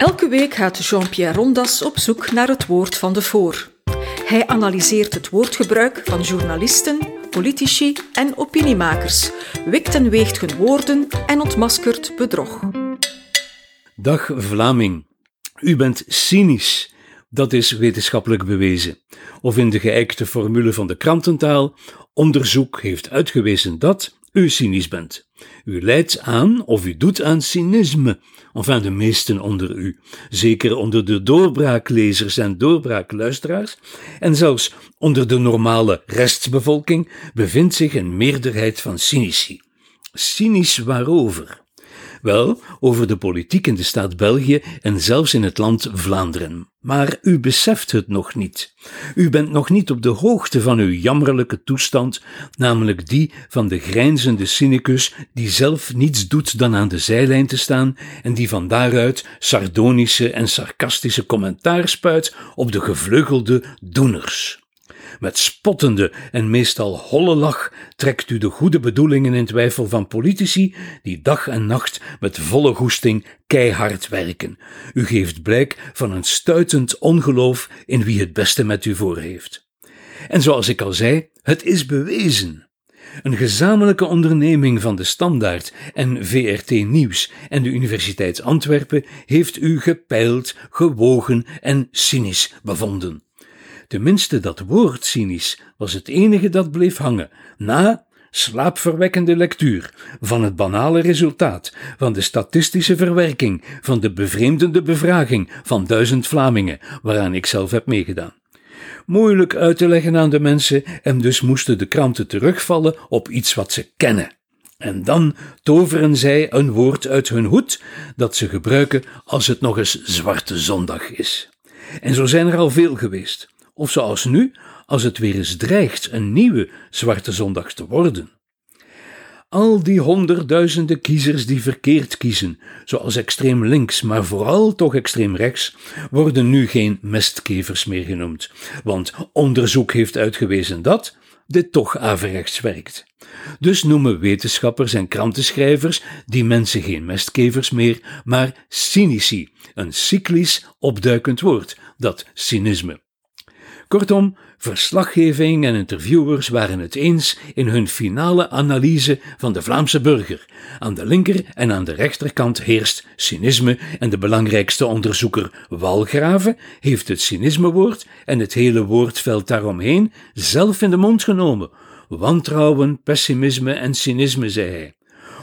Elke week gaat Jean-Pierre Rondas op zoek naar het woord van de voor. Hij analyseert het woordgebruik van journalisten, politici en opiniemakers, wikt en weegt hun woorden en ontmaskert bedrog. Dag Vlaming, u bent cynisch. Dat is wetenschappelijk bewezen. Of in de geëikte formule van de krantentaal: onderzoek heeft uitgewezen dat u cynisch bent. U leidt aan of u doet aan cynisme, enfin de meesten onder u, zeker onder de doorbraaklezers en doorbraakluisteraars, en zelfs onder de normale restbevolking bevindt zich een meerderheid van cynici. Cynisch waarover? Wel, over de politiek in de staat België en zelfs in het land Vlaanderen. Maar u beseft het nog niet. U bent nog niet op de hoogte van uw jammerlijke toestand, namelijk die van de grijnzende cynicus die zelf niets doet dan aan de zijlijn te staan en die van daaruit sardonische en sarcastische commentaar spuit op de gevleugelde doeners. Met spottende en meestal holle lach trekt u de goede bedoelingen in twijfel van politici die dag en nacht met volle goesting keihard werken. U geeft blijk van een stuitend ongeloof in wie het beste met u voor heeft. En zoals ik al zei, het is bewezen. Een gezamenlijke onderneming van de Standaard en VRT Nieuws en de Universiteit Antwerpen heeft u gepeild, gewogen en cynisch bevonden. Tenminste, dat woord cynisch was het enige dat bleef hangen, na slaapverwekkende lectuur van het banale resultaat van de statistische verwerking van de bevreemdende bevraging van duizend Vlamingen, waaraan ik zelf heb meegedaan. Moeilijk uit te leggen aan de mensen en dus moesten de kranten terugvallen op iets wat ze kennen. En dan toveren zij een woord uit hun hoed dat ze gebruiken als het nog eens Zwarte Zondag is. En zo zijn er al veel geweest of zoals nu, als het weer eens dreigt een nieuwe Zwarte Zondag te worden. Al die honderdduizenden kiezers die verkeerd kiezen, zoals extreem links, maar vooral toch extreem rechts, worden nu geen mestkevers meer genoemd, want onderzoek heeft uitgewezen dat dit toch averechts werkt. Dus noemen wetenschappers en krantenschrijvers die mensen geen mestkevers meer, maar cynici, een cyclisch opduikend woord, dat cynisme. Kortom, verslaggeving en interviewers waren het eens in hun finale analyse van de Vlaamse burger. Aan de linker en aan de rechterkant heerst cynisme en de belangrijkste onderzoeker Walgraven heeft het cynismewoord en het hele woordveld daaromheen zelf in de mond genomen. Wantrouwen, pessimisme en cynisme, zei hij.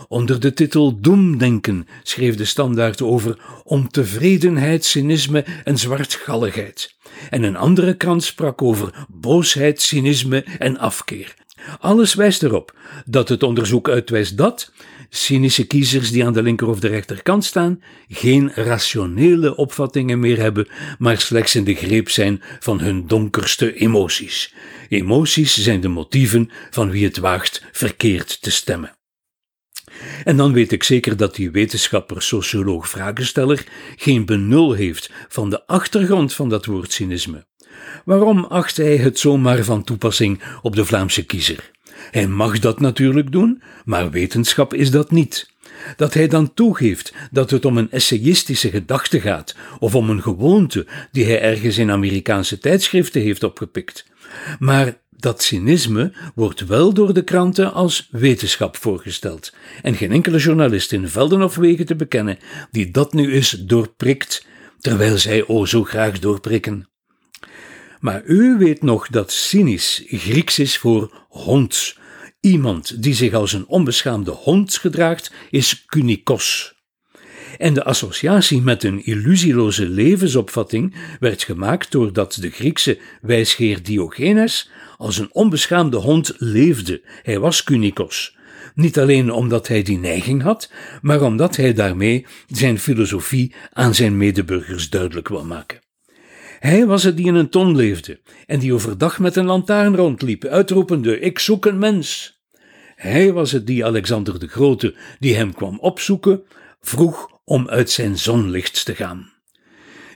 Onder de titel Doemdenken schreef de standaard over ontevredenheid, cynisme en zwartgalligheid. En een andere krant sprak over boosheid, cynisme en afkeer. Alles wijst erop dat het onderzoek uitwijst dat cynische kiezers die aan de linker of de rechterkant staan, geen rationele opvattingen meer hebben, maar slechts in de greep zijn van hun donkerste emoties. Emoties zijn de motieven van wie het waagt verkeerd te stemmen. En dan weet ik zeker dat die wetenschapper, socioloog, vragensteller geen benul heeft van de achtergrond van dat woord cynisme. Waarom acht hij het zomaar van toepassing op de Vlaamse kiezer? Hij mag dat natuurlijk doen, maar wetenschap is dat niet. Dat hij dan toegeeft dat het om een essayistische gedachte gaat, of om een gewoonte die hij ergens in Amerikaanse tijdschriften heeft opgepikt. Maar dat cynisme wordt wel door de kranten als wetenschap voorgesteld, en geen enkele journalist in velden of wegen te bekennen die dat nu eens doorprikt, terwijl zij o zo graag doorprikken. Maar u weet nog dat cynisch Grieks is voor hond. Iemand die zich als een onbeschaamde hond gedraagt, is kunikos. En de associatie met een illusieloze levensopvatting werd gemaakt doordat de Griekse wijsgeer Diogenes als een onbeschaamde hond leefde. Hij was kunikos. Niet alleen omdat hij die neiging had, maar omdat hij daarmee zijn filosofie aan zijn medeburgers duidelijk wil maken. Hij was het die in een ton leefde en die overdag met een lantaarn rondliep, uitroepende: Ik zoek een mens. Hij was het die Alexander de Grote, die hem kwam opzoeken, vroeg om uit zijn zonlicht te gaan.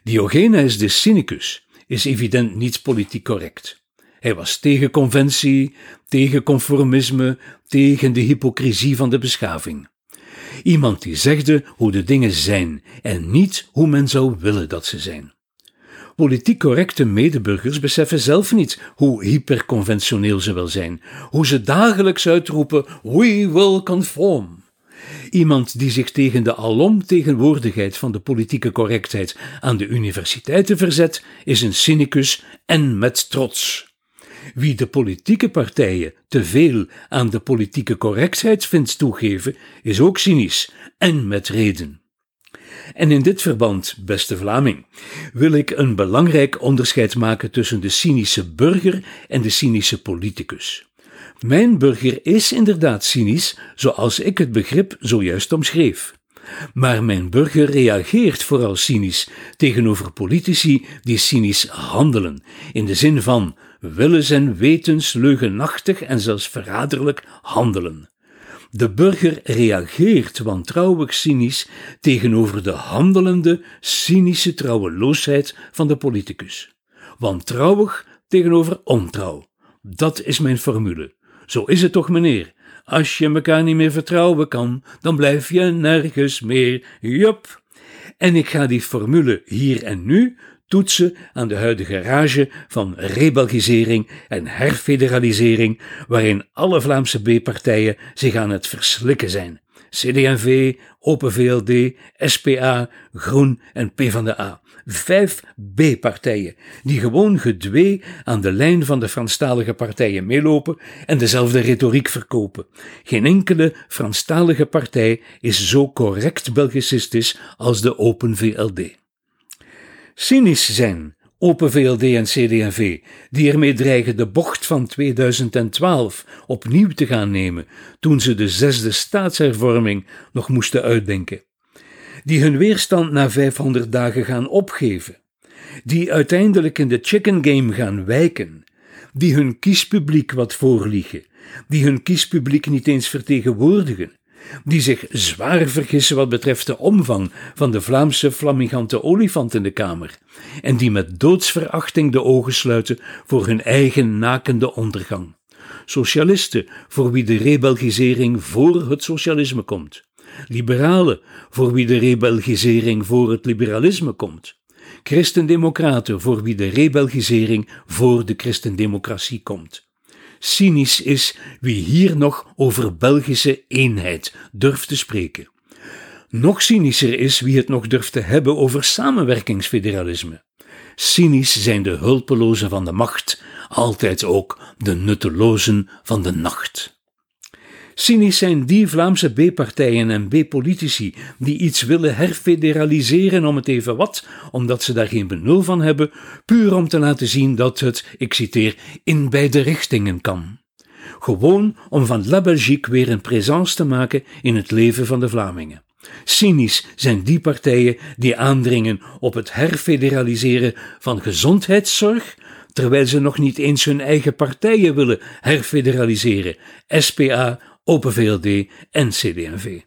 Diogenes de Cynicus is evident niet politiek correct. Hij was tegen conventie, tegen conformisme, tegen de hypocrisie van de beschaving. Iemand die zegde hoe de dingen zijn en niet hoe men zou willen dat ze zijn. Politiek correcte medeburgers beseffen zelf niet hoe hyperconventioneel ze wel zijn, hoe ze dagelijks uitroepen: We will conform. Iemand die zich tegen de alomtegenwoordigheid van de politieke correctheid aan de universiteiten verzet, is een cynicus en met trots. Wie de politieke partijen te veel aan de politieke correctheid vindt toegeven, is ook cynisch en met reden. En in dit verband, beste Vlaming, wil ik een belangrijk onderscheid maken tussen de cynische burger en de cynische politicus. Mijn burger is inderdaad cynisch, zoals ik het begrip zojuist omschreef. Maar mijn burger reageert vooral cynisch tegenover politici die cynisch handelen, in de zin van willens en wetens leugenachtig en zelfs verraderlijk handelen. De burger reageert wantrouwig cynisch tegenover de handelende, cynische trouweloosheid van de politicus. Wantrouwig tegenover ontrouw. Dat is mijn formule. Zo is het toch, meneer? Als je elkaar niet meer vertrouwen kan, dan blijf je nergens meer. Jup. En ik ga die formule hier en nu toetsen aan de huidige rage van rebelgisering en herfederalisering, waarin alle Vlaamse B-partijen zich aan het verslikken zijn. CD&V, Open VLD, SPA, Groen en PvdA. Vijf B-partijen die gewoon gedwee aan de lijn van de Franstalige partijen meelopen en dezelfde retoriek verkopen. Geen enkele Franstalige partij is zo correct Belgicistisch als de Open VLD. Cynisch zijn Open VLD en CD&V, die ermee dreigen de bocht van 2012 opnieuw te gaan nemen toen ze de zesde staatshervorming nog moesten uitdenken. Die hun weerstand na 500 dagen gaan opgeven. Die uiteindelijk in de chicken game gaan wijken. Die hun kiespubliek wat voorliegen. Die hun kiespubliek niet eens vertegenwoordigen die zich zwaar vergissen wat betreft de omvang van de Vlaamse flamigante olifant in de Kamer, en die met doodsverachting de ogen sluiten voor hun eigen nakende ondergang. Socialisten voor wie de rebelgisering voor het socialisme komt. Liberalen voor wie de rebelgisering voor het liberalisme komt. Christendemocraten voor wie de rebelgisering voor de christendemocratie komt. Cynisch is wie hier nog over Belgische eenheid durft te spreken. Nog cynischer is wie het nog durft te hebben over samenwerkingsfederalisme. Cynisch zijn de hulpelozen van de macht, altijd ook de nuttelozen van de nacht. Cynisch zijn die Vlaamse B-partijen en B-politici die iets willen herfederaliseren om het even wat, omdat ze daar geen benul van hebben, puur om te laten zien dat het, ik citeer, in beide richtingen kan. Gewoon om van La Belgique weer een présence te maken in het leven van de Vlamingen. Cynisch zijn die partijen die aandringen op het herfederaliseren van gezondheidszorg, terwijl ze nog niet eens hun eigen partijen willen herfederaliseren, SPA Open VLD en CD&V.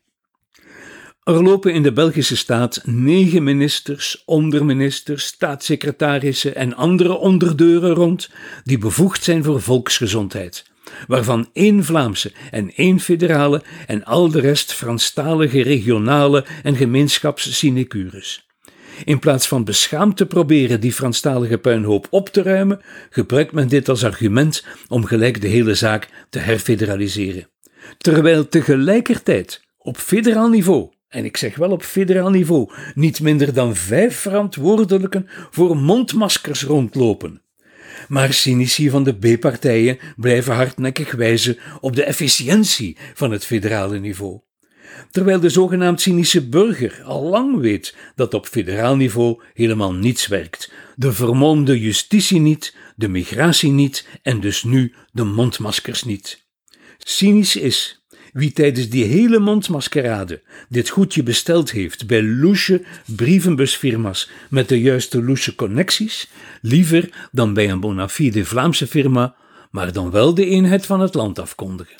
Er lopen in de Belgische staat negen ministers, onderministers, staatssecretarissen en andere onderdeuren rond die bevoegd zijn voor volksgezondheid, waarvan één Vlaamse en één federale en al de rest Franstalige regionale en gemeenschapssinecures. In plaats van beschaamd te proberen die Franstalige puinhoop op te ruimen, gebruikt men dit als argument om gelijk de hele zaak te herfederaliseren terwijl tegelijkertijd op federaal niveau, en ik zeg wel op federaal niveau, niet minder dan vijf verantwoordelijken voor mondmaskers rondlopen. Maar cynici van de B-partijen blijven hardnekkig wijzen op de efficiëntie van het federale niveau. Terwijl de zogenaamd cynische burger al lang weet dat op federaal niveau helemaal niets werkt. De vermomde justitie niet, de migratie niet en dus nu de mondmaskers niet. Cynisch is wie tijdens die hele mondmaskerade dit goedje besteld heeft bij loesje brievenbusfirma's met de juiste loesje connecties, liever dan bij een bona fide Vlaamse firma, maar dan wel de eenheid van het land afkondigen.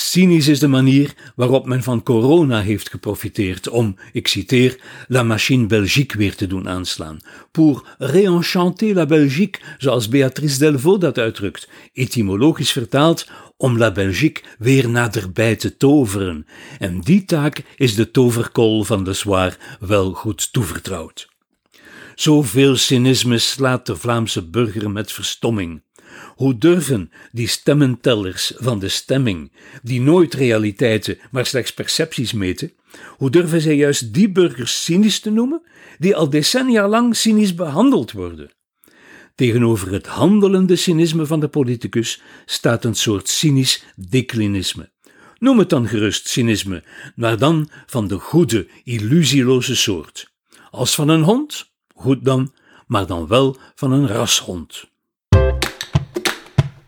Cynisch is de manier waarop men van corona heeft geprofiteerd om, ik citeer, la machine Belgique weer te doen aanslaan. Pour réenchanter la Belgique, zoals Beatrice Delvaux dat uitdrukt, etymologisch vertaald, om la Belgique weer naderbij te toveren. En die taak is de toverkol van de Soir wel goed toevertrouwd. Zoveel cynisme slaat de Vlaamse burger met verstomming. Hoe durven die stemmentellers van de stemming, die nooit realiteiten, maar slechts percepties meten, hoe durven zij juist die burgers cynisch te noemen, die al decennia lang cynisch behandeld worden? Tegenover het handelende cynisme van de politicus staat een soort cynisch declinisme. Noem het dan gerust cynisme, maar dan van de goede, illusieloze soort. Als van een hond, goed dan, maar dan wel van een rashond.